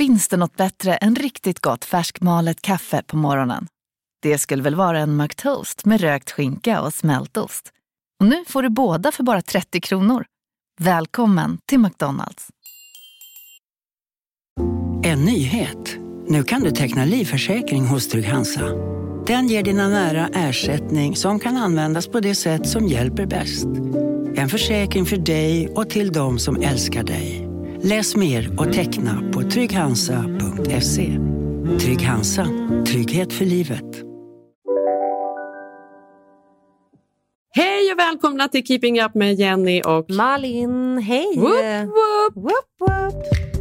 Finns det något bättre än riktigt gott färskmalet kaffe på morgonen? Det skulle väl vara en McToast med rökt skinka och smältost. Och nu får du båda för bara 30 kronor. Välkommen till McDonalds. En nyhet. Nu kan du teckna livförsäkring hos Trygg-Hansa. Den ger dina nära ersättning som kan användas på det sätt som hjälper bäst. En försäkring för dig och till de som älskar dig. Läs mer och teckna på trygghansa.se. Trygg Hansa. Trygghet för livet. Hej och välkomna till Keeping Up med Jenny och Malin. Hej! Whoop, whoop. Whoop, whoop.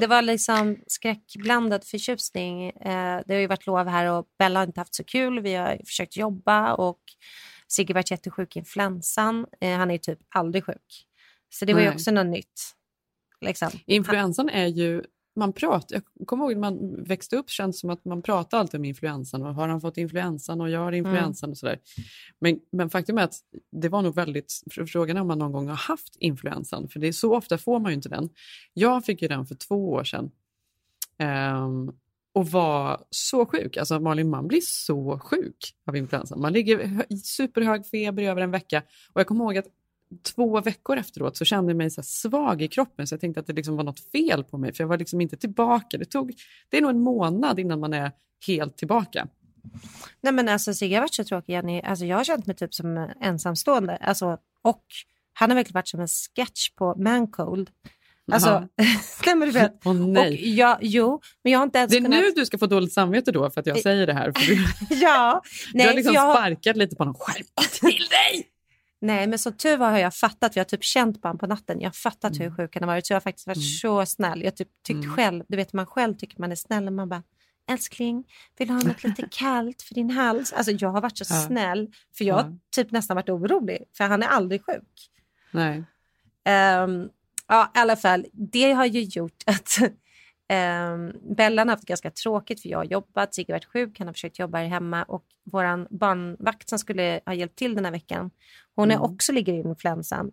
Det var liksom skräckblandad förtjusning. Eh, det har ju varit lov här och Bella har inte haft så kul. Vi har försökt jobba och Sigge varit jättesjuk i influensan. Eh, han är typ aldrig sjuk. Så det var ju Nej. också något nytt. Liksom. Influensan är ju... Man pratar, jag kommer ihåg när man växte upp känns som att man pratar alltid om influensan. Och har han fått influensan och jag har influensan och sådär. Men, men faktum är att det var nog väldigt... Frågan är om man någon gång har haft influensan. För det är så ofta får man ju inte den. Jag fick ju den för två år sedan. Ehm, och var så sjuk. Alltså Malin, man blir så sjuk av influensan. Man ligger i superhög feber i över en vecka. Och jag kommer ihåg att två veckor efteråt så kände jag mig så svag i kroppen så jag tänkte att det liksom var något fel på mig för jag var liksom inte tillbaka. Det, tog, det är nog en månad innan man är helt tillbaka. Nej men alltså Sigge har varit så tråkig Jenny. Alltså jag har känt mig typ som ensamstående. Alltså, och han har verkligen varit som en sketch på Mancold. Alltså, nej men du vet. Och nej. jag, jo, men jag har inte ens Det är kunnat... nu du ska få dåligt samvete då för att jag Det- säger det här. För du, Ja, du har nej, liksom jag sparkat lite på honom. Skärp till dig! Nej, men som tur var har jag fattat. Vi har typ känt på honom på natten. Jag har fattat hur sjuk han har varit. Så jag har faktiskt varit så snäll. Jag typ tyckt Mm. själv, du vet man själv tycker man är snäll. Och man bara, älskling, vill du ha något lite kallt för din hals? Alltså jag har varit så Ja. snäll. För jag har Ja. typ nästan varit orolig. För han är aldrig sjuk. Nej. Ehm, ja, i alla fall, det har ju gjort att um, Bellan har haft ganska tråkigt för jag har jobbat, Sigge har varit sjuk, han har försökt jobba här hemma och vår barnvakt som skulle ha hjälpt till den här veckan, hon är Mm. också ligger i influensan.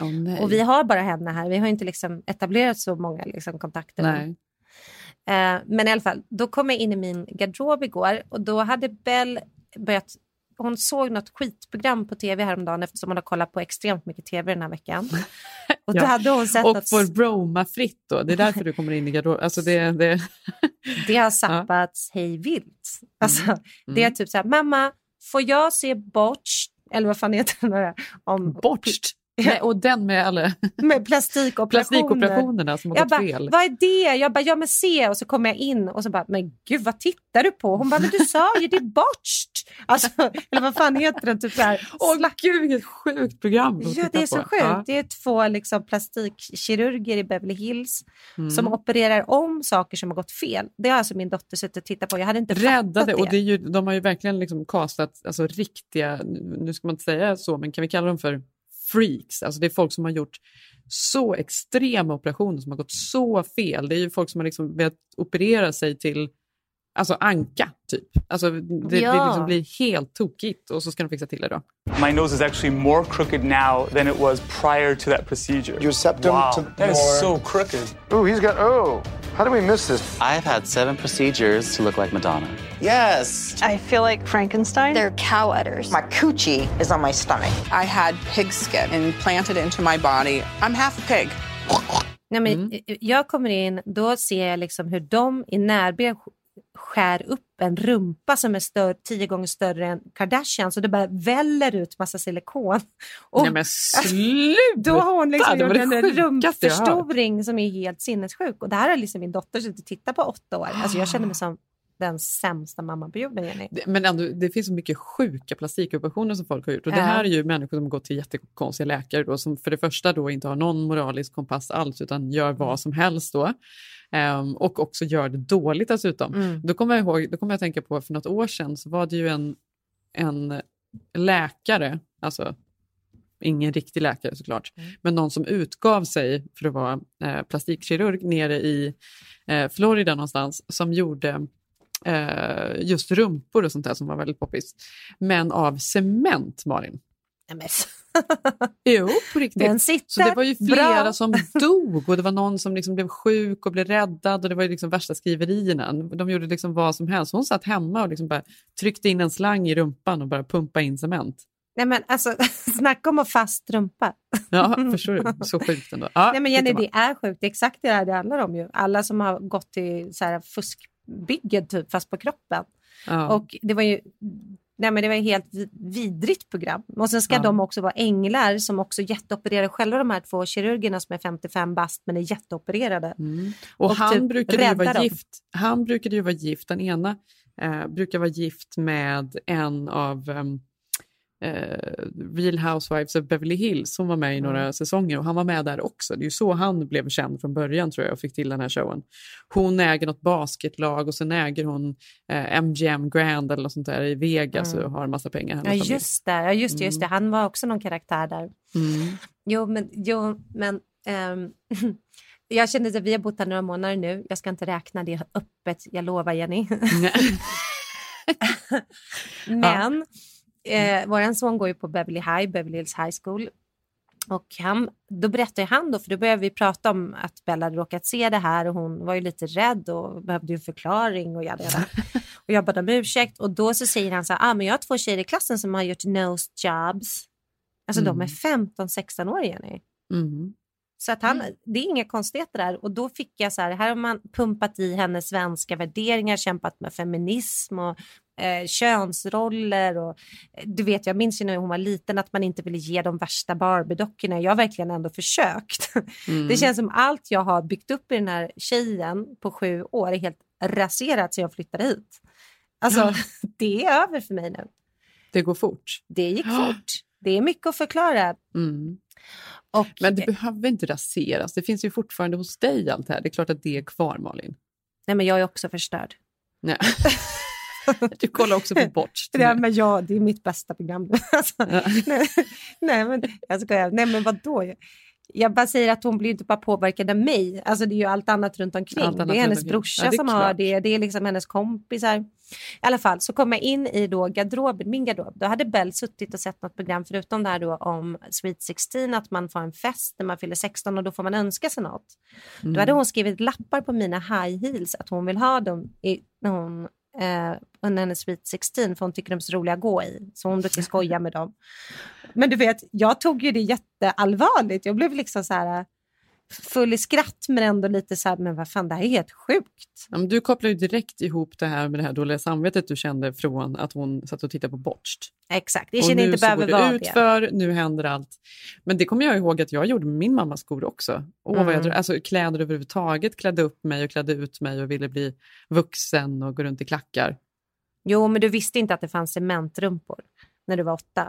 Nej. Och vi har bara henne här, vi har inte liksom etablerat så många liksom, kontakter. Eh, men i alla fall, då kom jag in i min garderob igår och då hade Bell börjat hon såg något skitprogram på tv häromdagen eftersom hon har kollat på extremt mycket tv den här veckan. Och Ja. hade hon sett Och något, får broma fritt då. Det är därför du kommer in i garderoben. Alltså det, det, det har zappats hej vilt. Alltså, Det är Mm. typ så här, mamma, får jag se Botch? Eller vad fan heter den där? Om, Bortst. Nej, och den med alla Med plastikoperationer. plastikoperationerna som har Jag gått bara, fel. vad är det? Jag bara, ja men se. Och så kommer jag in och så bara, men gud vad tittar du på? Hon bara, men du sa ju det är botched. Alltså, eller vad fan heter den? Typ Åh slack- gud, vilket sjukt program Ja, det är så på. sjukt. Ja. Det är två liksom, plastikkirurger i Beverly Hills Mm. som opererar om saker som har gått fel. Det har alltså min dotter suttit och tittat på. Jag hade inte Räddade, det. och det är ju, de har ju verkligen liksom castat alltså, riktiga, nu ska man inte säga så, men kan vi kalla dem för freaks? Alltså det är folk som har gjort så extrema operationer som har gått så fel. Det är ju folk som har liksom velat operera sig till alltså anka, typ. Alltså det, det Ja. liksom blir helt tokigt och så ska de fixa till det då. My nose is actually more crooked now than it was prior to that procedure. Your septum wow, to that is so crooked. Ooh, he's got. Oh, how did we miss this? I've had seven procedures to look like Madonna. Yes. I feel like Frankenstein. They're cow udders. My coochie is on my stomach. I had pig skin implanted into my body. I'm half pig. Nej, men Mm. Jag kommer in, då ser jag liksom hur de i närbild skär upp en rumpa som är större, tio gånger större än Kardashian så det bara väller ut massa silikon. Och Nej men sluta! då har hon liksom Det gjort det en rumpförstoring som är helt sinnessjuk. Och det här har liksom min dotter suttit och tittat på åtta år. Alltså jag känner mig som den sämsta mamman på jorden, Jenny. Det- Men ändå, det finns så mycket sjuka plastikoperationer som folk har gjort. Och det Ja. här är ju människor som går till jättekonstiga läkare då, som för det första då inte har någon moralisk kompass alls utan gör vad som helst då. Ehm, och också gör det dåligt dessutom. Mm. Då kommer jag ihåg, då kommer jag tänka på för något år sedan så var det ju en, en läkare, alltså ingen riktig läkare såklart, men någon som utgav sig för att vara eh, plastikkirurg nere i eh, Florida någonstans som gjorde eh, just rumpor och sånt där som var väldigt poppis. Men av cement, Malin. Men- Jo, på riktigt. Den sitter Så det var ju flera bra. som dog och det var någon som liksom blev sjuk och blev räddad och det var ju liksom värsta skriverierna. De gjorde liksom vad som helst. Hon satt hemma och liksom bara tryckte in en slang i rumpan och bara pumpa in cement. Nej, men alltså, snacka om att fast rumpa. Ja, förstår du? Så sjukt ändå. Ja, Nej, men Jenny, det är sjukt. Det är exakt det här det handlar om. Ju. Alla som har gått till så här fuskbyggen, typ, fast på kroppen. ja. Och det var ju nej, men det var ett helt vid- vidrigt program. Och sen ska Ja. de också vara änglar som också jätteopererar själva de här två kirurgerna som är 55 bast men är jätteopererade. Mm. Och, och han, typ brukade ju vara dem. gift. han brukade ju vara gift, den ena eh, brukar vara gift med en av ehm, eh, Real Housewives of Beverly Hills. Hon var med i några Mm. säsonger och han var med där också. Det är ju så han blev känd från början tror jag och fick till den här showen. Hon äger något basketlag och sen äger hon eh, MGM Grand eller något sånt där i Vegas Mm. och har en massa pengar. Ja, just det. Ja, just, det, just det. Mm. Han var också någon karaktär där. Mm. Jo, men, jo, men ehm, jag känner att vi har bott här några månader nu. Jag ska inte räkna det öppet, jag lovar Jenny. Men eh, vår son går ju på Beverly High, Beverly Hills High School. Och han, då berättar ju han då, för då började vi prata om att Bella hade råkat se det här och hon var ju lite rädd och behövde en förklaring och jada, jada. Och jag bad om ursäkt och då så säger han så här, ah, men jag har två tjejer i klassen som har gjort nose jobs. Alltså de är 15-16 år Jenny. Mm. Så att han, det är inga konstigheter där. Och då fick jag så här, här har man pumpat i hennes svenska värderingar, kämpat med feminism och eh, könsroller. Och, eh, du vet, jag minns ju när hon var liten att man inte ville ge de värsta Barbie-dockorna. Jag har verkligen ändå försökt. Mm. Det känns som allt jag har byggt upp i den här tjejen på sju år är helt raserat sen jag flyttade hit. Alltså, det är över för mig nu. Det går fort. Det gick fort. Det är mycket att förklara. Mm. Och, Men det behöver inte raseras. Det finns ju fortfarande hos dig allt det här. Det är klart att det är kvar, Malin. nej, men jag är också förstörd. Nej. Du kollar också på Botched. Ja, men ja, det är mitt bästa program. Alltså, Ja. nej, nej, men jag skojar. Nej, men vadå? Jag bara säger att hon blir inte bara påverkad av mig. Alltså, det är ju allt annat runt omkring. Annat det är hennes brorsa Ja, är som har klart. det. Det är liksom hennes kompisar. I alla fall så kom jag in i då garderoben, min garderob. Då hade Bell suttit och sett något program förutom det här då om Sweet 16, att man får en fest när man fyller 16 och då får man önska sig något. Mm. Då hade hon skrivit lappar på mina high heels att hon vill ha dem i, när hon eh, under hennes Sweet 16 för hon tycker de är så roliga att gå i. Så hon brukar skoja med dem. Men du vet, jag tog ju det jätteallvarligt. Jag blev liksom så här full i skratt men ändå lite så här, men vad fan det här är helt sjukt. Ja, men du kopplar ju direkt ihop det här med det här dåliga samvetet du kände från att hon satt och tittade på Botched. Exakt, det och känner inte behöver vara det utför, nu händer allt. Men det kommer jag ihåg att jag gjorde med min mammas skor också. Åh, vad jag, Mm. drö- alltså, kläder överhuvudtaget, klädde upp mig och klädde ut mig och ville bli vuxen och gå runt i klackar. Jo, men du visste inte att det fanns cementrumpor när du var åtta.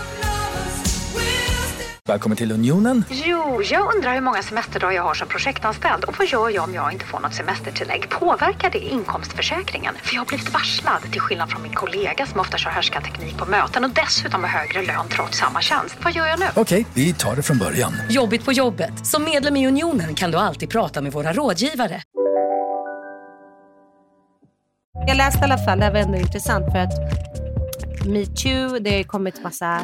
Välkommen till Unionen. Jo, jag undrar hur många semesterdagar jag har som projektanställd och vad gör jag om jag inte får något semestertillägg? Påverkar det inkomstförsäkringen? För jag har blivit varslad, till skillnad från min kollega som ofta kör teknik på möten och dessutom har högre lön trots samma tjänst. Vad gör jag nu? Okej, vi tar det från början. Jobbigt på jobbet. Som medlem i Unionen kan du alltid prata med våra rådgivare. Jag läste i alla fall, det här var ändå intressant för att metoo, det har ju kommit massa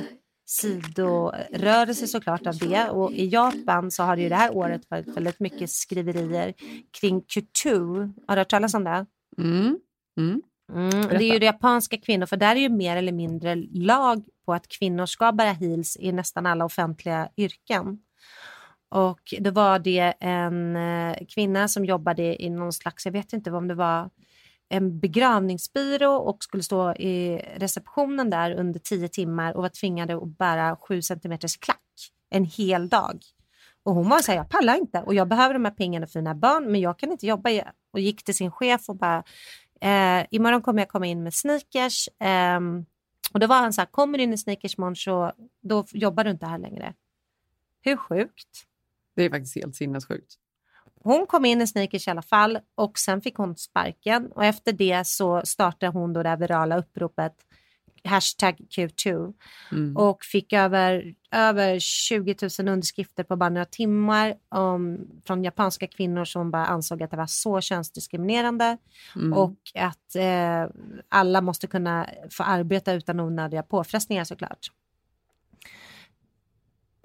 sidorörelser såklart av det och i Japan så har det ju det här året varit väldigt mycket skriverier kring couture. Har du hört talas om det? Mm. Mm. Mm, det är ju det japanska kvinnor, för där är ju mer eller mindre lag på att kvinnor ska bära heels i nästan alla offentliga yrken. och då var det en eh, kvinna som jobbade i någon slags, jag vet inte om det var en begravningsbyrå och skulle stå i receptionen där under tio timmar och var tvingade att bära sju centimeters klack en hel dag. Och hon var så här, jag pallar inte och jag behöver de här pengarna för mina barn men jag kan inte jobba. Och gick till sin chef och bara, eh, imorgon kommer jag komma in med sneakers. Eh, och då var han så här, kommer du in i sneakers imorgon så då jobbar du inte här längre. Hur sjukt? Det är faktiskt helt sinnessjukt. Hon kom in i sneakers i alla fall och sen fick hon sparken och efter det så startade hon då det här virala uppropet hashtag Q2 mm. och fick över, över 20 000 underskrifter på bara några timmar om, från japanska kvinnor som bara ansåg att det var så könsdiskriminerande mm. och att eh, alla måste kunna få arbeta utan onödiga påfrestningar såklart.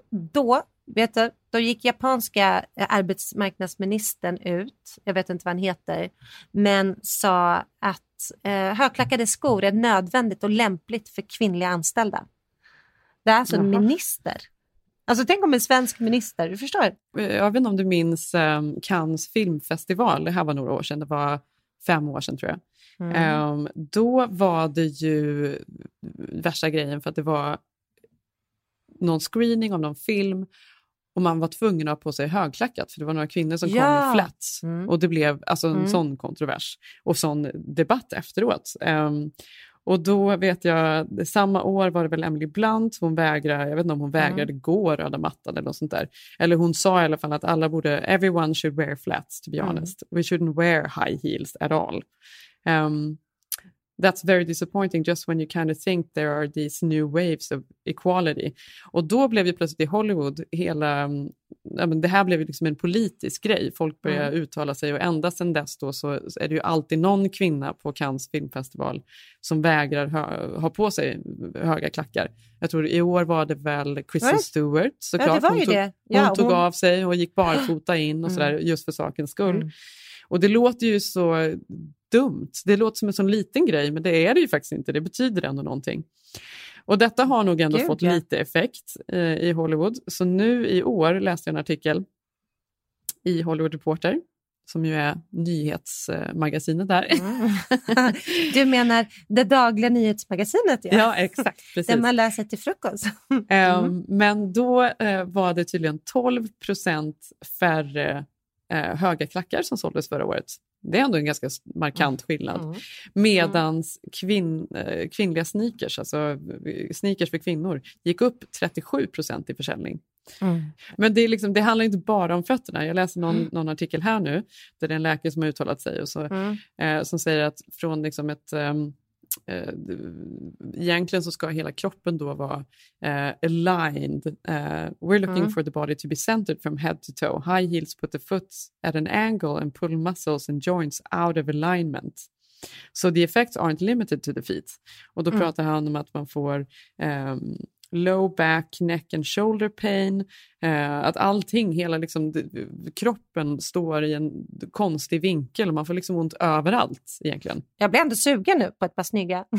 Då Vet du, då gick japanska eh, arbetsmarknadsministern ut, jag vet inte vad han heter, men sa att eh, högklackade skor är nödvändigt och lämpligt för kvinnliga anställda. Det är alltså en minister. Alltså tänk om en svensk minister, du förstår? Eh, jag vet inte om du minns um, Cannes filmfestival, det här var några år sedan, det var fem år sedan tror jag. Mm. Um, då var det ju värsta grejen för att det var någon screening av någon film och man var tvungen att ha på sig högklackat för det var några kvinnor som ja. kom i flats. Mm. Och det blev alltså en mm. sån kontrovers och sån debatt efteråt. Um, och då vet jag, samma år var det väl Emily Blunt, hon vägrade, jag vet inte om hon mm. vägrade mm. gå röda mattan eller något sånt där. Eller hon sa i alla fall att alla borde, everyone should wear flats to be mm. honest. We shouldn't wear high heels at all. Um, That's very disappointing just when you kind of think there are these new waves of equality. Och då blev ju plötsligt i Hollywood hela, mm, ja, men det här blev ju liksom en politisk grej. Folk började mm. uttala sig och ända sedan dess då så är det ju alltid någon kvinna på Cannes filmfestival som vägrar ha, ha på sig höga klackar. Jag tror i år var det väl Kristen Stewart såklart. Ja, hon, tog, ja, hon tog av sig och gick barfota in och mm. sådär just för sakens skull. Mm. Och det låter ju så dumt. Det låter som en sån liten grej, men det är det ju faktiskt inte. Det betyder ändå någonting. Och detta har nog ändå Gud, fått ja. lite effekt eh, i Hollywood. Så nu i år läste jag en artikel i Hollywood Reporter som ju är nyhetsmagasinet där. Mm. Du menar det dagliga nyhetsmagasinet? Ja, ja exakt. Precis. Det man läser till frukost. Mm. Um, men då uh, var det tydligen 12 procent färre uh, höga klackar som såldes förra året. Det är ändå en ganska markant skillnad. Mm. Medans kvin, eh, kvinnliga sneakers, alltså sneakers för kvinnor, gick upp 37 procent i försäljning. Mm. Men det, är liksom, det handlar inte bara om fötterna. Jag läser någon, mm. någon, artikel här nu där det är en läkare som har uttalat sig och så, mm. eh, som säger att från liksom ett um, eh, egentligen så ska hela kroppen då vara eh, aligned. Uh, we're looking mm. for the body to be centered from head to toe. High heels put the foot at an angle and pull muscles and joints out of alignment. So the effects aren't limited to the feet. Och då mm. pratar han om att man får um, low back, neck and shoulder pain. Eh, att allting, hela liksom, kroppen står i en konstig vinkel och man får liksom ont överallt egentligen. Jag blir ändå sugen nu på ett par snygga.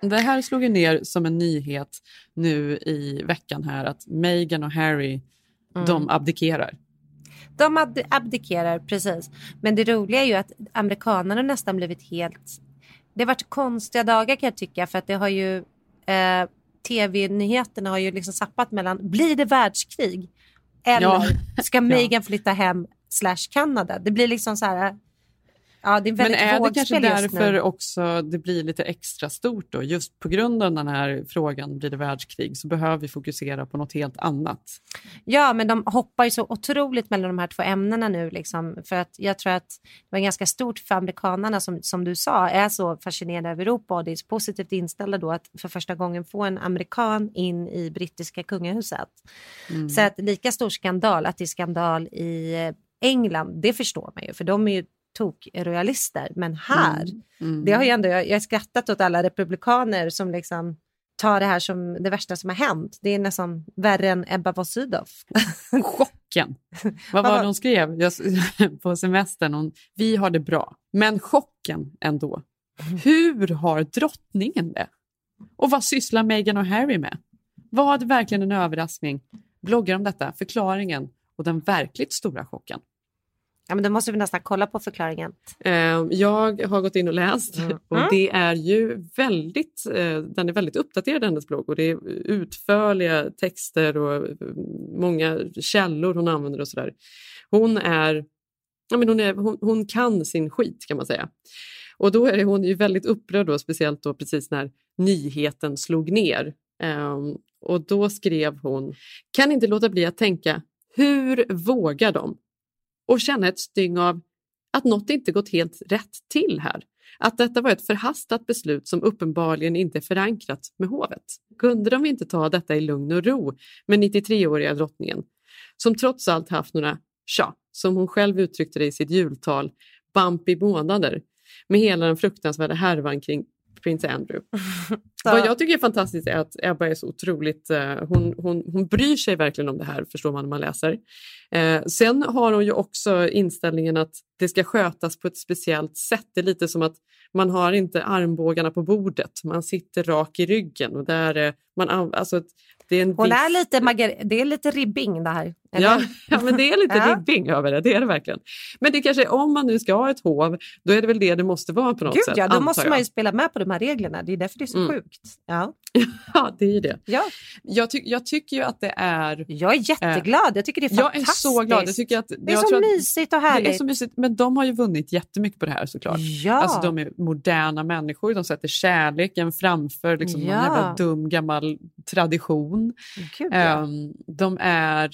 Det här slog ju ner som en nyhet nu i veckan här att Meghan och Harry, mm. de abdikerar. De abdikerar, precis. Men det roliga är ju att amerikanerna nästan blivit helt det har varit konstiga dagar kan jag tycka för att det har ju eh, tv-nyheterna har ju liksom sappat mellan blir det världskrig eller ja. ska Meghan flytta hem slash Kanada? Det blir liksom så här Ja, det är Men är det kanske därför också det blir lite extra stort då? Just på grund av den här frågan, blir det världskrig, så behöver vi fokusera på något helt annat. Ja, men de hoppar ju så otroligt mellan de här två ämnena nu. Liksom, för att jag tror att det var ganska stort för amerikanerna som, som du sa, är så fascinerade av Europa och det är så positivt inställda då att för första gången få en amerikan in i brittiska kungahuset. Mm. Så att lika stor skandal, att det är skandal i England, det förstår man ju, för de är ju tok-royalister. Men här, mm. Mm. det har ju ändå, jag, jag har skrattat åt alla republikaner som liksom tar det här som det värsta som har hänt. Det är nästan värre än Ebba von Sydow. chocken. Vad var det hon skrev jag, på semestern? Hon, vi har det bra, men chocken ändå. Hur har drottningen det? Och vad sysslar Meghan och Harry med? Var det verkligen en överraskning? Bloggar om detta, förklaringen och den verkligt stora chocken. Ja, men då måste vi nästan kolla på förklaringen. Eh, jag har gått in och läst Mm. och det är ju väldigt, eh, den är väldigt uppdaterad hennes blogg och det är utförliga texter och eh, många källor hon använder och sådär. Hon är, ja, men hon, är hon, hon kan sin skit kan man säga. Och då är hon ju väldigt upprörd då, speciellt då precis när nyheten slog ner. Ehm, och då skrev hon, kan inte låta bli att tänka, hur vågar de? Och känna ett styng av att något inte gått helt rätt till här. Att detta var ett förhastat beslut som uppenbarligen inte är förankrat med hovet. Kunde de inte ta detta i lugn och ro med 93-åriga drottningen, som trots allt haft några, tja, som hon själv uttryckte det i sitt jultal, bumpy månader med hela den fruktansvärda härvan kring prins Andrew. Vad jag tycker är fantastiskt är att Ebba är så otroligt... Eh, hon, hon, hon bryr sig verkligen om det här, förstår man när man läser. Eh, sen har hon ju också inställningen att det ska skötas på ett speciellt sätt. Det är lite som att man har inte armbågarna på bordet, man sitter rak i ryggen. Och där, man, an- alltså, det är en Hon viss... är lite, det är lite ribbing det här. Ja, ja, men det är lite Ja. ribbing över det. Det är det verkligen. Men det kanske, om man nu ska ha ett hov, då är det väl det det måste vara på något Gud sätt. ja, då måste jag. man ju spela med på de här reglerna. Det är därför det är så Mm. sjukt. Ja. Ja, det är ju det. Ja. Jag, ty- jag tycker ju att det är... Jag är jätteglad. Jag tycker det är Jag är fantastiskt. så glad. Jag tycker att, Det är så mysigt och härligt. Det är så mysigt. Men de har ju vunnit jättemycket på det här såklart. Ja. Alltså, de är moderna människor. De sätter kärleken framför liksom, någon Ja. jävla dum gammal tradition. Gud, ja. Ehm, de är...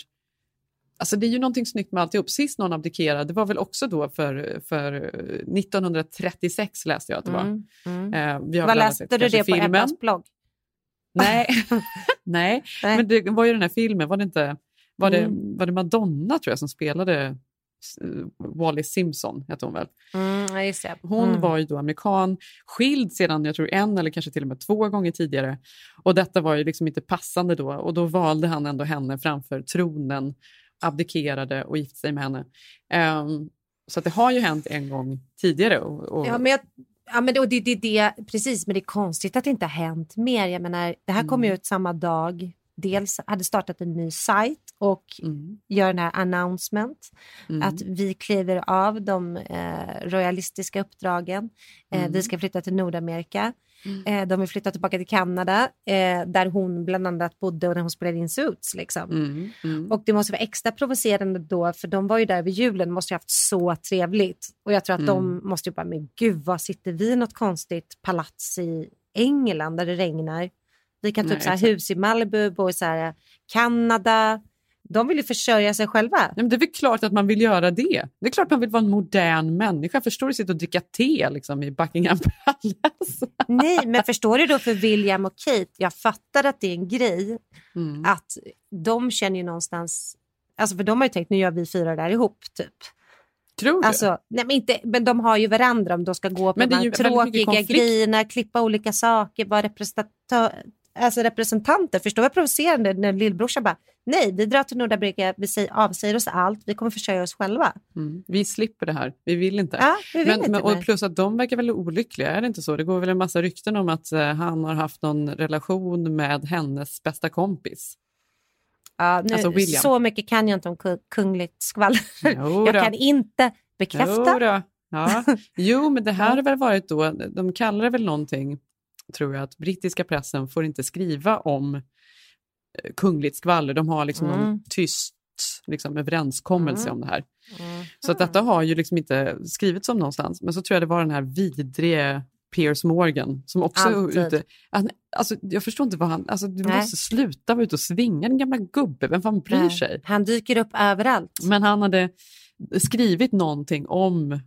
Alltså det är ju någonting snyggt med alltihop. Sist någon abdikerade, det var väl också då för, för 1936 läste jag att det var. Mm, mm. Eh, vi har Vad läste sett du det på filmen. Ebbas blogg? Nej. Nej. Men det var ju den här filmen, var det inte var det, Mm. var det Madonna tror jag som spelade eh, Wally Simpson, hette hon väl. Mm, det. Hon Mm. var ju då amerikan, skild sedan jag tror en eller kanske till och med två gånger tidigare. Och detta var ju liksom inte passande då och då valde han ändå henne framför tronen, abdikerade och gifte sig med henne. Ehm, så att det har ju hänt en gång tidigare. Och, och, Ja, men jag, ja, men det, det, det, precis, men det är konstigt att det inte har hänt mer. Jag menar, det här kom ju Mm. ut samma dag. Dels hade startat en ny sajt och Mm. gör den här announcement. Mm. Att vi kliver av de eh, royalistiska uppdragen. Eh, Mm. Vi ska flytta till Nordamerika. Eh, de vill flytta tillbaka till Kanada eh, där hon bland annat bodde och när hon spelade in Suits. Liksom. Mm, mm. Och det måste vara extra provocerande då, för de var ju där vid julen och måste ju haft så trevligt. Och jag tror att de Mm. måste ju bara, men gud vad sitter vi i något konstigt palats i England där det regnar? Vi kan ta Nej, upp så här hus i Malibu, bo i så här eh, Kanada. De vill ju försörja sig själva. Nej, men det är väl klart att man vill göra det. Det är klart man vill vara en modern människa. Förstår du, sitta och dricka te liksom, i Buckingham Palace. Nej, men förstår du då för William och Kate, jag fattar att det är en grej, Mm. att de känner ju någonstans, alltså för de har ju tänkt nu gör vi fyra där ihop typ. Tror du? Alltså, nej, men, inte, men de har ju varandra om de ska gå på det de är här tråkiga grejerna, klippa olika saker, vara representatör, alltså representanter. Förstår du vad provocerande när lillbrorsan bara, nej vi drar till Nordamerika, vi säger, avsäger oss allt, vi kommer försörja oss själva. Mm. Vi slipper det här. Vi vill inte. Ja, vi vill men, inte men, och plus att de verkar väl olyckliga, är det inte så? Det går väl en massa rykten om att eh, han har haft någon relation med hennes bästa kompis. Ja, nu, alltså William. Så mycket kan jag inte om ku- kungligt skvaller. Jag kan inte bekräfta. Jo. Ja. jo, men det här har väl varit då, de kallar det väl någonting, tror jag, att brittiska pressen får inte skriva om eh, kungligt skvaller. De har liksom någon Mm. tyst liksom, överenskommelse Mm. om det här. Så att detta har ju liksom inte skrivits om någonstans. Men så tror jag det var den här vidrige Piers Morgan som också är ute. Han, alltså, jag förstår inte vad han... Alltså, du Nej. måste sluta vara ute och svinga den gamla gubbe. Vem fan bryr Nej. sig? Han dyker upp överallt. Men han hade skrivit någonting om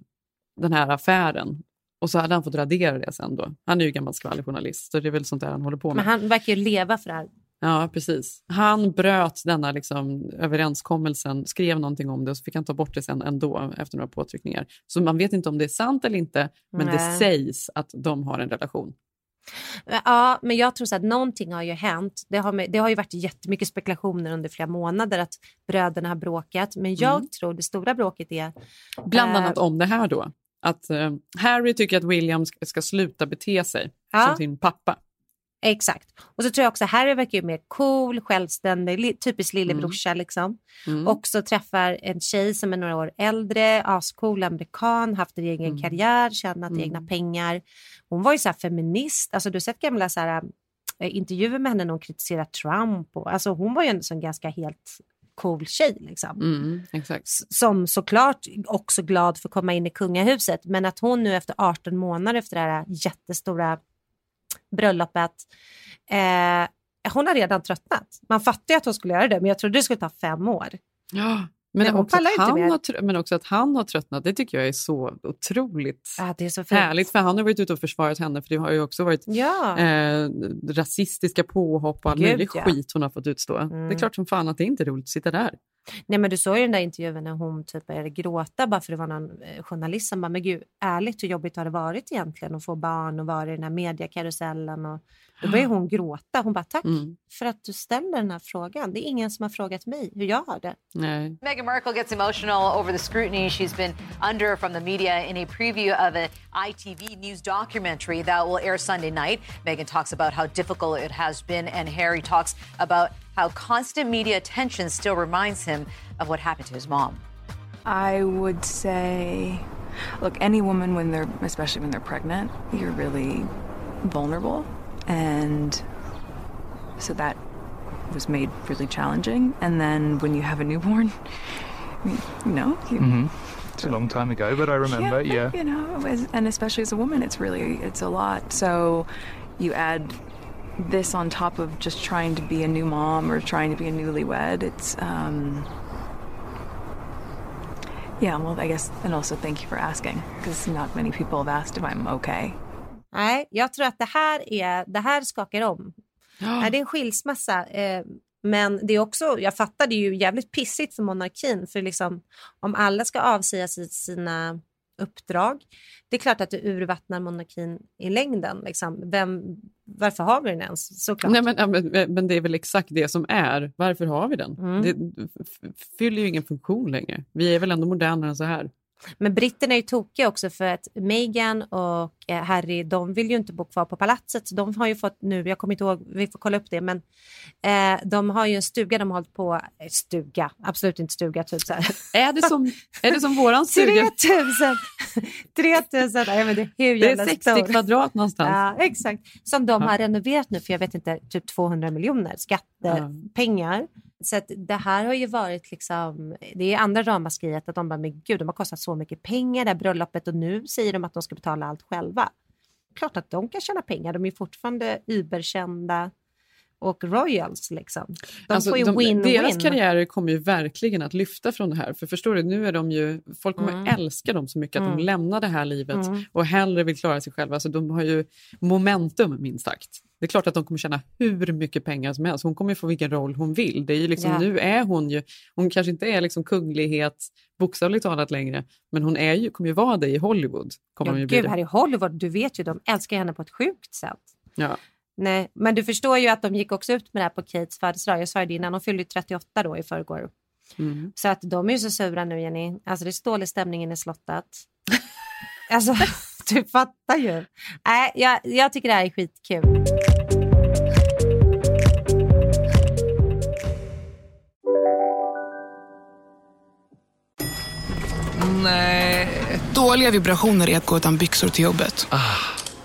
den här affären och så hade han fått radera det sen då. Han är ju gammal skvallerjournalist så det är väl sånt där han håller på med. Men han verkar ju leva för det här. Ja, precis. Han bröt denna liksom, överenskommelsen, skrev någonting om det och så fick han ta bort det sen ändå efter några påtryckningar. Så man vet inte om det är sant eller inte, men det Nej. sägs att de har en relation. Ja, men jag tror så att någonting har ju hänt. Det har, med, det har ju varit jättemycket spekulationer under flera månader att bröderna har bråkat. Men jag Mm. tror det stora bråket är... Bland eh, annat om det här då. Att eh, Harry tycker att William ska, ska sluta bete sig Ja. som sin pappa. Exakt. Och så tror jag också Harry verkar ju mer cool, självständig, typisk lillebrorsa liksom. Mm. Också träffar en tjej som är några år äldre, ascool amerikan, haft en egen Mm. karriär, tjänat egna pengar. Hon var ju så här feminist, alltså du har sett gamla så här, äh, intervjuer med henne när hon kritiserar Trump. Och, alltså hon var ju en sån ganska helt cool tjej liksom. Mm, Som såklart också glad för att komma in i kungahuset. Men att hon nu efter 18 månader efter det här jättestora bröllopet. Eh, hon har redan tröttnat. Man fattar ju att hon skulle göra det, men jag trodde det skulle ta fem år. Ja, Men men, också att han har, men också att han har tröttnat, det tycker jag är så otroligt Ja, det är så fint. härligt. För han har varit ute och försvarat henne, för det har ju också varit Ja. eh, rasistiska påhopp och all Gud, möjlig ja. skit hon har fått utstå. Det är klart som fan att det inte är roligt att sitta där. Nej, men du såg ju den där intervjun när hon typ började gråta bara för det var någon eh, journalist som bara, men gud, ärligt hur jobbigt har det varit egentligen att få barn och vara i den här mediakarusellen och då började hon gråta. Hon bara, tack Mm. för att du ställer den här frågan. Det är ingen som har frågat mig hur jag har det. Nej. Meghan Markle gets emotional over the scrutiny she's been under from the media in a preview of an ITV news documentary that will air Sunday night. Meghan talks about how difficult it has been, and Harry talks about how constant media attention still reminds him of what happened to his mom. I would say, look, any woman when they're, especially when they're pregnant, you're really vulnerable, and so that was made really challenging. And then when you have a newborn, you know, you, hmm It's a long time ago, but I remember. Yeah. you know, as, and especially as a woman, it's really it's a lot. So you add this on top of just trying to be a new mom or trying to be a newlywed. It's um, yeah. Well, I guess, and also thank you for asking because not many people have asked if I'm okay. Nej, jag tror att det här, är, det här skakar om. Nej, det är en skilsmässa. Eh, men det är också, jag fattar, det är ju jävligt pissigt för monarkin. För liksom, om alla ska avsäga sig sina uppdrag. Det är klart att det urvattnar monarkin i längden. Liksom. Vem, varför har vi den ens? Såklart. Nej, men, ja, men, men det är väl exakt det som är. Varför har vi den? Mm. Det fyller ju ingen funktion längre. Vi är väl ändå modernare än så här. Men britterna är ju tokiga också för att Meghan och eh, Harry, de vill ju inte bo kvar på palatset. Så de har ju fått nu, jag kommer inte ihåg, vi får kolla upp det, men eh, de har ju en stuga de har hållit på, eh, stuga, absolut inte stuga, typ så här. Är det som, är det som våran stuga? 3000, 3000, nej men det är hur Det är jävla 60 stor. kvadrat någonstans. Ja, exakt. Som de har renoverat nu för jag vet inte, typ 200 miljoner skattepengar. Så att det här har ju varit liksom, det är andra ramaskriet att de bara, men gud, de har kostat så mycket pengar det här bröllopet och nu säger de att de ska betala allt själva. Klart att de kan tjäna pengar, de är fortfarande überkända och royals liksom. De Alltså, får ju de- win-win. Deras karriärer kommer ju verkligen att lyfta från det här. För förstår du, nu är de ju, folk kommer Mm. älska dem så mycket att Mm. de lämnar det här livet Mm. och hellre vill klara sig själva. Så de har ju momentum minst sagt. Det är klart att de kommer tjäna hur mycket pengar som helst. Hon kommer ju få vilken roll hon vill. Det är ju liksom, Ja. Nu är hon ju, hon kanske inte är liksom kunglighet bokstavligt talat längre, men hon är ju, kommer ju vara det i Hollywood. Kommer hon Ja, ju bli gud, här i Hollywood, du vet ju, de älskar henne på ett sjukt sätt. Ja. Nej, men du förstår ju att de gick också ut med det här på Kates födelsedag. Jag sa ju det innan, hon fyllde ju 38 då i förrgår. Mm. Så att de är ju så sura nu Jenny. Alltså det är dålig stämning inne i slottet. alltså du fattar ju. Nej, jag, jag tycker det här är skitkul. Nej. Dåliga vibrationer är att gå utan byxor till jobbet.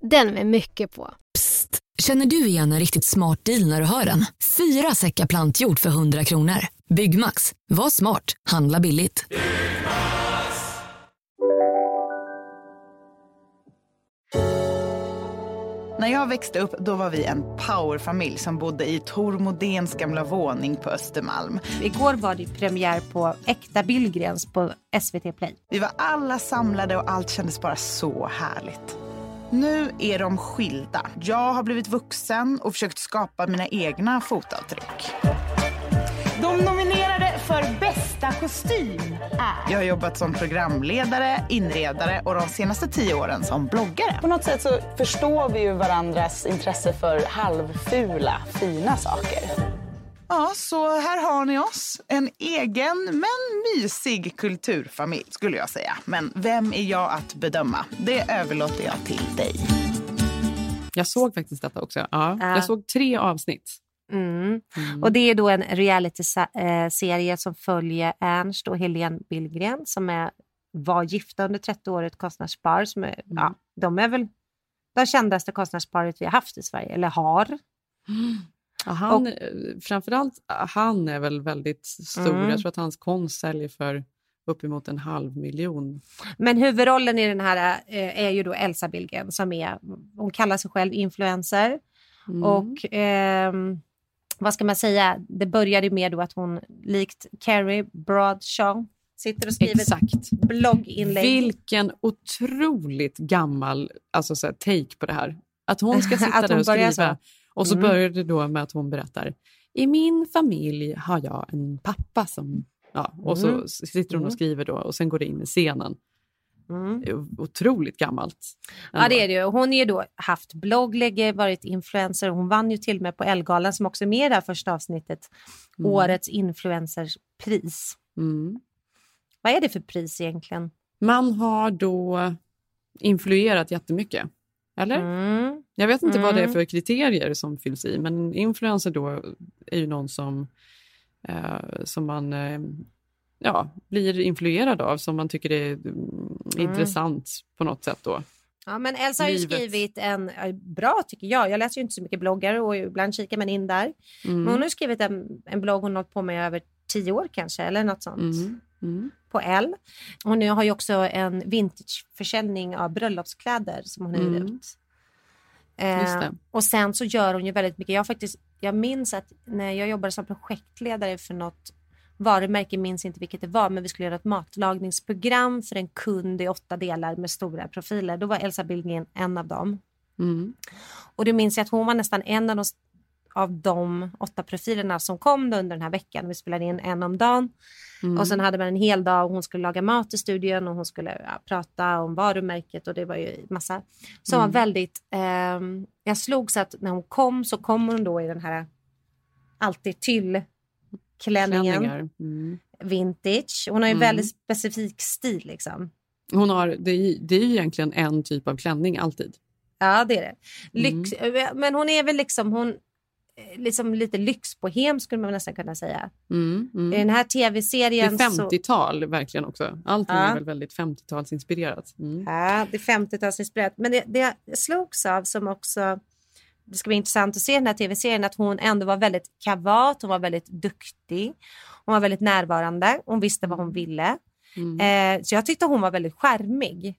Den med mycket på. Känner du igen en riktigt smart deal när du hör den? Fyra säckar plantjord för 100 kronor. Byggmax. Var smart. Handla billigt. När jag växte upp då var vi en powerfamilj som bodde i Tor Modéns gamla våning på Östermalm. Igår var det premiär på Äkta Billgrens på SVT Play. Vi var alla samlade och allt kändes bara så härligt. Nu är de skilda. Jag har blivit vuxen och försökt skapa mina egna fotavtryck. De nominerade för bästa kostym är? Jag har jobbat som programledare, inredare och de senaste tio åren som bloggare. På något sätt så förstår vi ju varandras intresse för halvfula, fina saker. Ja, så här har ni oss. En egen men mysig kulturfamilj skulle jag säga. Men vem är jag att bedöma? Det överlåter jag till dig. Jag såg faktiskt detta också. Ja, Ja. Jag såg tre avsnitt. Mm. Och det är då en reality-serie som följer Ernst och Helene Billgren som är, var gifta under 30 år, ett konstnärspar. Som är, ja, de är väl det kändaste konstnärsparet vi har haft i Sverige, eller har. Ja, han, eh, Framförallt han är väl väldigt stor. Mm. Jag tror att hans konst säljer för uppemot en halv miljon. Men huvudrollen i den här eh, är ju då Elsa Billgren som är, hon kallar sig själv influencer. Mm. Och ehm, vad ska man säga, det började med då att hon likt Carrie Bradshaw sitter och skriver Exakt. blogginlägg. Vilken otroligt gammal alltså, så här, take på det här. Att hon ska sitta Att där hon och skriva. så. Och så Mm. börjar det då med att hon berättar. I min familj har jag en pappa som... Ja, och så Mm. sitter hon och Mm. skriver då och sen går det in i scenen. Mm. Otroligt gammalt. Ja det är det ju. Hon har ju då haft blogg, varit influencer. Hon vann ju till och med på Ellegalan som också är med i det här första avsnittet. Mm. Årets influencerpris. Mm. Vad är det för pris egentligen? Man har då influerat jättemycket. Eller? Mm. Jag vet inte vad det är Mm. för kriterier som fylls i, men influencer då är ju någon som, eh, som man eh, ja, blir influerad av, som man tycker är mm, intressant på något sätt. då. Ja, men Elsa har ju Livet. skrivit en, bra tycker jag, jag läser ju inte så mycket bloggar och ibland kikar man in där. Mm. Men hon har ju skrivit en, en blogg hon har hållit på med över tio år kanske, eller något sånt. Mm. På L. Hon nu har ju också en vintageförsäljning av bröllopskläder som hon hyr Mm. ut. Eh, och sen så gör hon ju väldigt mycket. Jag, faktiskt, jag minns att när jag jobbade som projektledare för något varumärke, minns inte vilket det var, men vi skulle göra ett matlagningsprogram för en kund i åtta delar med stora profiler. Då var Elsa Billgren en av dem. Mm. Och det minns jag att hon var nästan en av de, av de åtta profilerna som kom under den här veckan. Vi spelade in en om dagen. Mm. Och sen hade man en hel dag och hon skulle laga mat i studion och hon skulle ja, prata om varumärket och det var ju massa. Så hon Mm. var väldigt, ehm, jag slogs att när hon kom så kom hon då i den här alltid tyll klänningen. Mm. vintage. Hon har ju Mm. väldigt specifik stil liksom. Hon har, det, är, det är ju egentligen en typ av klänning alltid. Ja, det är det. Mm. Lyx, Men hon är väl liksom, hon, eh, liksom lite lyxbohem skulle man nästan kunna säga. Mm. Mm. I den här Det tv-serien är så... 50-tal verkligen också. Allting Ja. är väl väldigt 50-talsinspirerat. Mm. Ja, det är 50-talsinspirerat. Men det, det jag slogs av som också, det ska bli intressant att se den här tv-serien, att hon ändå var väldigt kavat, hon var väldigt duktig, hon var väldigt närvarande, hon visste vad hon ville. Eh, så jag tyckte hon var väldigt charmig.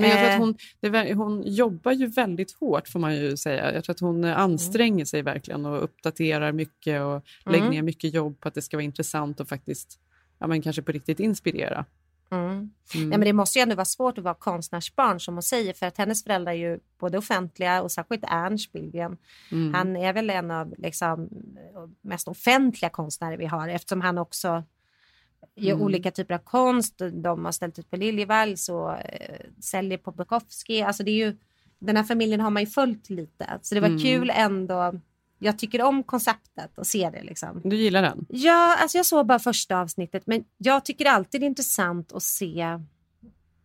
Men jag tror Eh. att hon, det, hon jobbar ju väldigt hårt får man ju säga. Jag tror att hon eh, anstränger sig verkligen och uppdaterar mycket och lägger Mm. ner mycket jobb på att det ska vara intressant och faktiskt ja, men kanske på riktigt inspirera. Mm. Mm. Ja, men det måste ju ändå vara svårt att vara konstnärsbarn som hon säger för att hennes föräldrar är ju både offentliga och särskilt Ernst Billgren. Mm. Han är väl en av liksom, mest offentliga konstnärer vi har eftersom han också gör Mm. olika typer av konst. De har ställt ut på Liljevalchs och eh, säljer på Bukowski. Alltså det är ju, den här familjen har man ju följt lite. Så det var Mm. kul ändå. Jag tycker om konceptet och ser det liksom. Du gillar den? Ja, alltså jag såg bara första avsnittet men jag tycker alltid det är intressant att se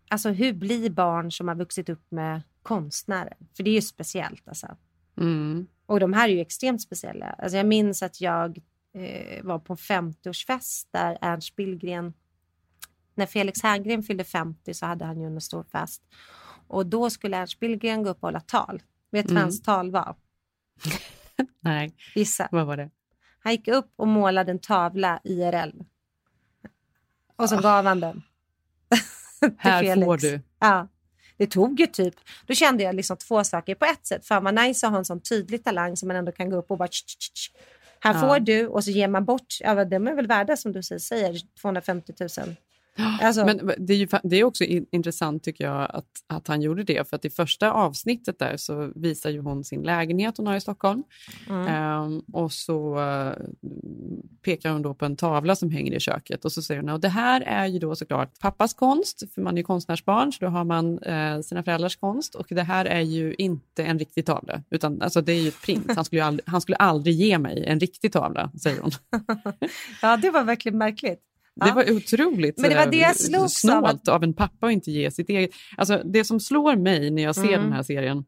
alltså hur blir barn som har vuxit upp med konstnärer? För det är ju speciellt alltså. Mm. Och de här är ju extremt speciella. Alltså jag minns att jag eh, var på en 50-årsfest där Ernst Billgren, när Felix Herngren fyllde 50 så hade han ju en stor fest. Och då skulle Ernst Billgren gå upp och hålla tal. Vet du vad Mm. hans tal var? Nej, Gissa. vad var det? Han gick upp och målade en tavla IRL. Och så gav han den. Här Felix. får du. Ja. Det tog ju typ, då kände jag liksom två saker. På ett sätt, fan vad nice att ha en sån tydlig talang som man ändå kan gå upp och bara tsch, tsch, tsch. Här Ja. får du och så ger man bort, ja de är väl värda som du säger, 250 000. Alltså, Men det är, ju, det är också in- intressant tycker jag att, att han gjorde det. För att i första avsnittet där så visar ju hon sin lägenhet hon har i Stockholm. Mm. Ehm, och så eh, pekar hon då på en tavla som hänger i köket och så säger hon att det här är ju då såklart pappas konst, för man är ju konstnärsbarn så då har man eh, sina föräldrars konst och det här är ju inte en riktig tavla utan alltså, det är ju ett print. Han skulle, aldrig, han skulle aldrig ge mig en riktig tavla, säger hon. ja, det var verkligen märkligt. Det var otroligt Men det var eh, det jag slogs av snålt av en pappa att inte ge sitt eget... Alltså, det som slår mig när jag ser Mm. den här serien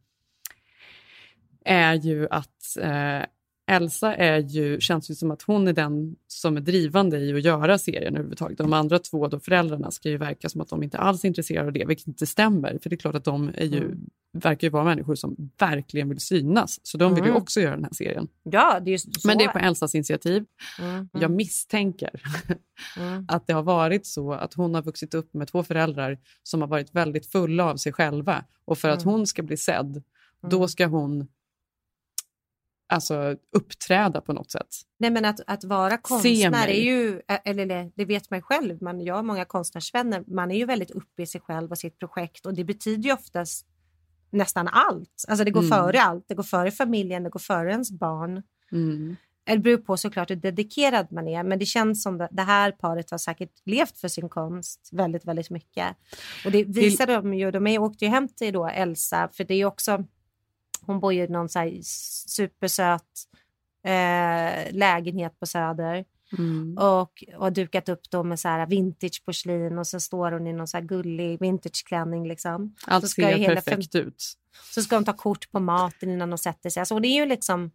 är ju att eh, Elsa är ju, känns ju som att hon är den som är drivande i att göra serien överhuvudtaget. De andra två då, föräldrarna ska ju verka som att de inte alls är intresserade av det, vilket inte stämmer. För det är klart att de är ju, Mm. verkar ju vara människor som verkligen vill synas. Så de vill ju Mm. också göra den här serien. Ja, det är. Men det är på Elsas initiativ. Mm, Jag misstänker Mm. att det har varit så att hon har vuxit upp med två föräldrar som har varit väldigt fulla av sig själva. Och för att Mm. hon ska bli sedd, då ska hon alltså, uppträda på något sätt. Nej, men att, att vara konstnär är ju, eller det, det vet man själv, man, jag har många konstnärsvänner, man är ju väldigt uppe i sig själv och sitt projekt och det betyder ju oftast nästan allt. Alltså det går Mm. före allt, det går före familjen, det går före ens barn. Mm. Det beror på såklart hur dedikerad man är, men det känns som det, det här paret har säkert levt för sin konst väldigt, väldigt mycket. Och det visar de ju, de är- åkte ju hem till då Elsa, för det är ju också, hon bor ju i någon så här supersöt eh, lägenhet på Söder. Mm. Och, och har dukat upp då med så här vintage porslin och så står hon i någon så gullig vintageklänning. Liksom. Allt så ska ser hela perfekt ut. så ska hon ta kort på maten innan hon sätter sig. Alltså, det är ju liksom,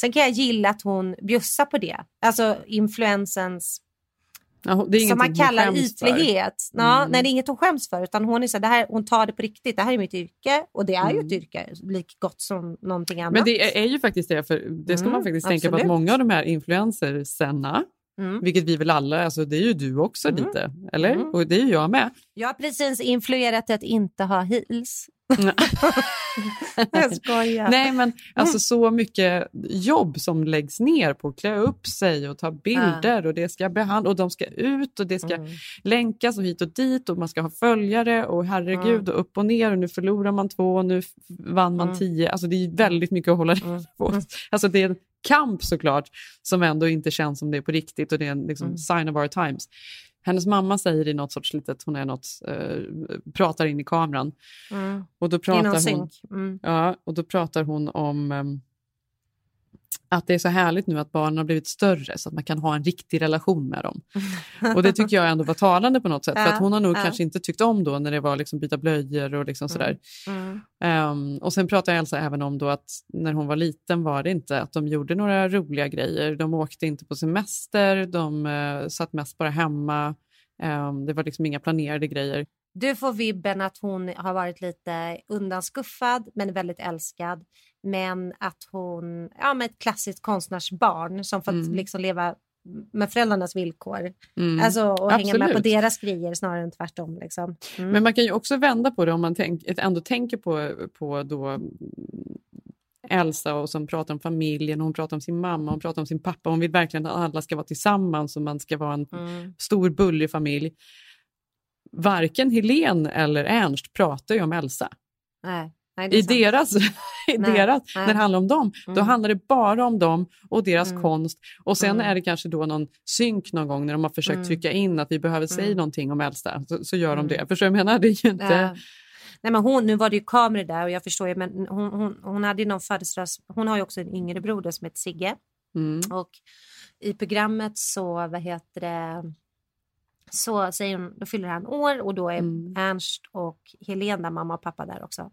sen kan jag gilla att hon bjussar på det. Alltså influensens, Ja, som man kallar för. ytlighet. Ja, Mm. Nej, det är inget hon skäms för. Utan hon, är så här, det här, hon tar det på riktigt. Det här är mitt yrke och det är ju ett yrke lika gott som någonting annat. Men det är, är ju faktiskt det, för det ska Mm, man faktiskt tänka på att absolut. många av de här influencersarna, Mm. vilket vi väl alla, alltså det är ju du också Mm. lite, eller? Mm. Och det är ju jag med. Jag har precis influerat till att inte ha heels. jag skojar. Nej, men alltså så mycket jobb som läggs ner på att klä upp sig och ta bilder och det ska behandlas och de ska ut och det ska Mm. länkas och hit och dit och man ska ha följare och herregud och upp och ner och nu förlorar man två och nu vann man Mm. tio. Alltså det är väldigt mycket att hålla reda på. Alltså det är en kamp såklart som ändå inte känns som det är på riktigt och det är en liksom, Mm. sign of our times. Hennes mamma säger i något sorts litet, hon är något, eh, pratar in i kameran Mm. och då pratar hon. Mm. ja, och då pratar hon om ehm, att det är så härligt nu att barnen har blivit större så att man kan ha en riktig relation med dem. Och det tycker jag ändå var talande på något sätt. För att hon har nog kanske inte tyckt om då när det var liksom byta blöjor och liksom sådär. Mm. Ehm, och sen pratar Elsa även om då att när hon var liten var det inte att de gjorde några roliga grejer. De åkte inte på semester, de eh, satt mest bara hemma. Ehm, det var liksom inga planerade grejer. Du får vibben att hon har varit lite undanskuffad men väldigt älskad. Men att hon, ja med ett klassiskt konstnärsbarn som fått Mm. liksom leva med föräldrarnas villkor. Mm. Alltså och hänga med på Absolut. deras grejer snarare än tvärtom. Liksom. Mm. Men man kan ju också vända på det om man tänk, ändå tänker på, på då mm, Elsa och som pratar om familjen, hon pratar om sin mamma, hon pratar om sin pappa. Hon vill verkligen att alla ska vara tillsammans och man ska vara en Mm. stor bullig familj. Varken Helen eller Ernst pratar ju om Elsa. Nej. Nej, I deras, i Nej, deras nej. när det handlar om dem, då Mm. handlar det bara om dem och deras Mm. konst. Och sen Mm. är det kanske då någon synk någon gång när de har försökt Mm. trycka in att vi behöver säga Mm. någonting om Elsa, så, så gör de Mm. det. Förstår du jag menar? Det är ju inte... Ja. Nej, men hon, nu var det ju kameror där och jag förstår ju, men hon, hon, hon hade ju någon födelsedags... Hon har ju också en yngre broder som heter Sigge. Mm. Och i programmet så, vad heter det, så säger hon, då fyller han år och då är Mm. Ernst och Helena, mamma och pappa där också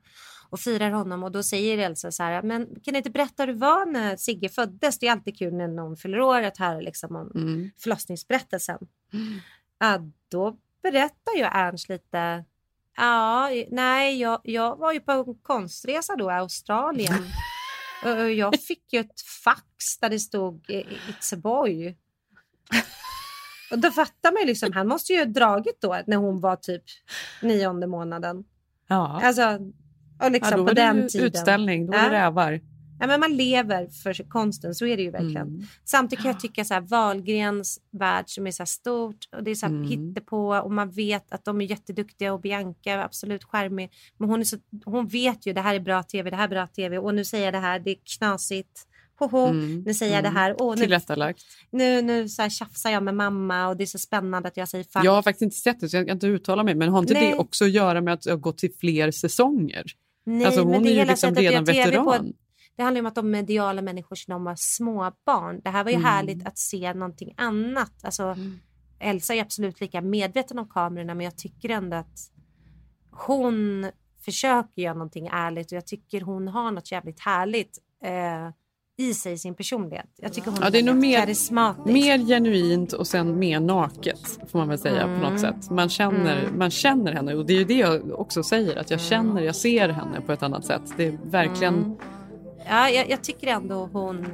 och firar honom och då säger Elsa så här, men kan du inte berätta hur det var när Sigge föddes? Det är alltid kul när någon fyller år att höra liksom om Mm. förlossningsberättelsen. Ja, då berättar ju Ernst lite, ja, nej, jag, jag var ju på en konstresa då i Australien. Jag fick ju ett fax där det stod It's a boy. Och då fattar man ju liksom, han måste ju ha dragit då när hon var typ nionde månaden. Ja. Alltså, och liksom ja, då på den det tiden. utställning, då var Ja. det rävar. ja, men man lever för konsten, så är det ju verkligen. Mm. Samtidigt kan jag tycka så här, Wahlgrens värld som är så stort och det är så här Mm. hittepå och man vet att de är jätteduktiga och Bianca är absolut charmig. Men hon, är så, hon vet ju det här är bra tv, det här är bra tv och nu säger jag det här, det är knasigt. Hoho, Mm, nu säger jag mm. det här. Åh, nu, Tillrättalagt. nu, nu så här tjafsar jag med mamma och det är så spännande att jag säger fan. Jag har faktiskt inte sett det så jag kan inte uttala mig men har inte Nej. det också att göra med att jag har gått till fler säsonger? Nej, alltså hon men det är ju hela liksom redan veteran. På, det handlar om att de är mediala människor som de var små barn. Det här var ju Mm. härligt att se någonting annat. Alltså, Elsa är absolut lika medveten om kamerorna men jag tycker ändå att hon försöker göra någonting ärligt och jag tycker hon har något jävligt härligt eh, i sig, sin personlighet. Jag tycker hon Ja, det är nog mer, mer genuint och sen mer naket får man väl säga på Mm. något sätt. Man känner, Mm. man känner henne och det är ju det jag också säger att jag känner, jag ser henne på ett annat sätt. Det är verkligen Mm. Ja, jag, jag tycker ändå hon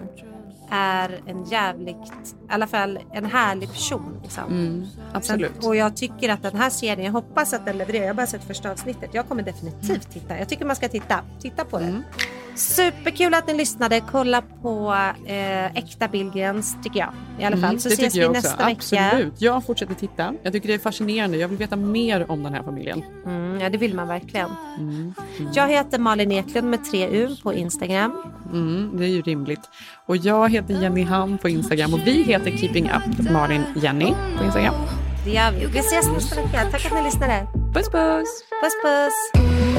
är en jävligt, i alla fall en härlig person. Liksom. Mm, absolut. Sen, och jag tycker att den här serien, jag hoppas att den levererar. Jag har bara sett första avsnittet. Jag kommer definitivt titta. Jag tycker man ska titta. Titta på det. Mm. Superkul att ni lyssnade. Kolla på eh, Äkta Billgrens tycker jag. I alla fall. Mm, Så ses vi nästa vecka. Absolut. Jag fortsätter titta. Jag tycker det är fascinerande. Jag vill veta mer om den här familjen. Mm, ja, det vill man verkligen. Mm. Jag heter Malin Eklund med tre U på Instagram. Mm, det är ju rimligt. Och jag heter Jenny Ham på Instagram och vi heter Keeping Up Malin Jenny på Instagram. Det gör vi. Vi ses nästa vecka. Tack att ni lyssnade. Puss puss! Puss puss!